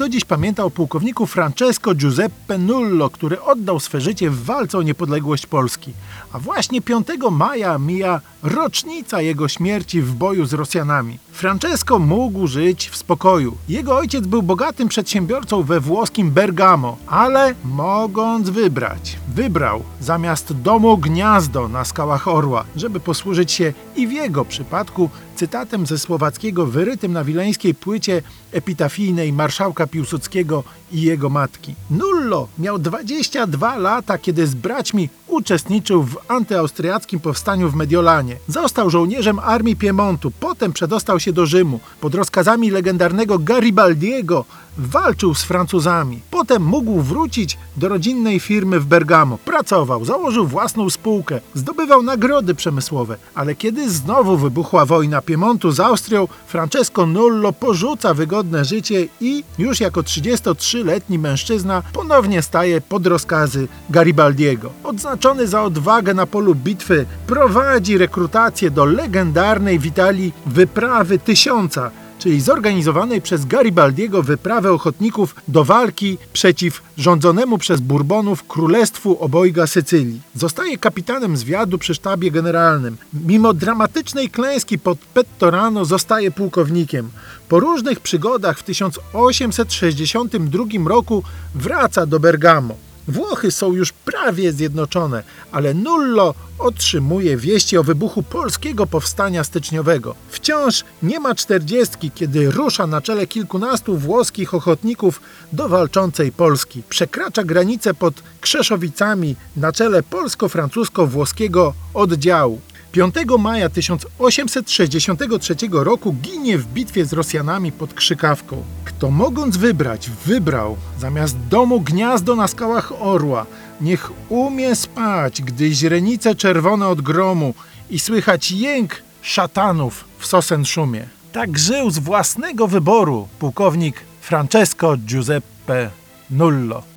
Kto dziś pamięta o pułkowniku Francesco Giuseppe Nullo, który oddał swe życie w walce o niepodległość Polski. A właśnie 5 maja mija rocznica jego śmierci w boju z Rosjanami. Francesco mógł żyć w spokoju. Jego ojciec był bogatym przedsiębiorcą we włoskim Bergamo, ale mogąc wybrać, wybrał zamiast domu gniazdo na skałach Orła, żeby posłużyć się i w jego przypadku cytatem ze słowackiego wyrytym na wileńskiej płycie epitafijnej marszałka Piłsudskiego i jego matki. Nullo miał 22 lata, kiedy z braćmi uczestniczył w antyaustriackim powstaniu w Mediolanie. Został żołnierzem armii Piemontu, potem przedostał się do Rzymu. Pod rozkazami legendarnego Garibaldiego walczył z Francuzami. Potem mógł wrócić do rodzinnej firmy w Bergamo. Pracował, założył własną spółkę, zdobywał nagrody przemysłowe. Ale kiedy znowu wybuchła wojna Piemontu z Austrią, Francesco Nullo porzuca wygodne życie i już jako 33-letni mężczyzna ponownie staje pod rozkazy Garibaldiego. Odznaczony za odwagę na polu bitwy, prowadzi rekrutację do legendarnej w Italii wyprawy Tysiąca, czyli zorganizowanej przez Garibaldiego wyprawy ochotników do walki przeciw rządzonemu przez Burbonów Królestwu Obojga Sycylii. Zostaje kapitanem zwiadu przy sztabie generalnym. Mimo dramatycznej klęski pod Pettorano zostaje pułkownikiem. Po różnych przygodach w 1862 roku wraca do Bergamo. Włochy są już prawie zjednoczone, ale Nullo otrzymuje wieści o wybuchu polskiego powstania styczniowego. Wciąż nie ma czterdziestki, kiedy rusza na czele kilkunastu włoskich ochotników do walczącej Polski. Przekracza granicę pod Krzeszowicami na czele polsko-francusko-włoskiego oddziału. 5 maja 1863 roku ginie w bitwie z Rosjanami pod Krzykawką. Kto mogąc wybrać, wybrał zamiast domu gniazdo na skałach orła. Niech umie spać, gdy źrenice czerwone od gromu i słychać jęk szatanów w sosen szumie. Tak żył z własnego wyboru pułkownik Francesco Giuseppe Nullo.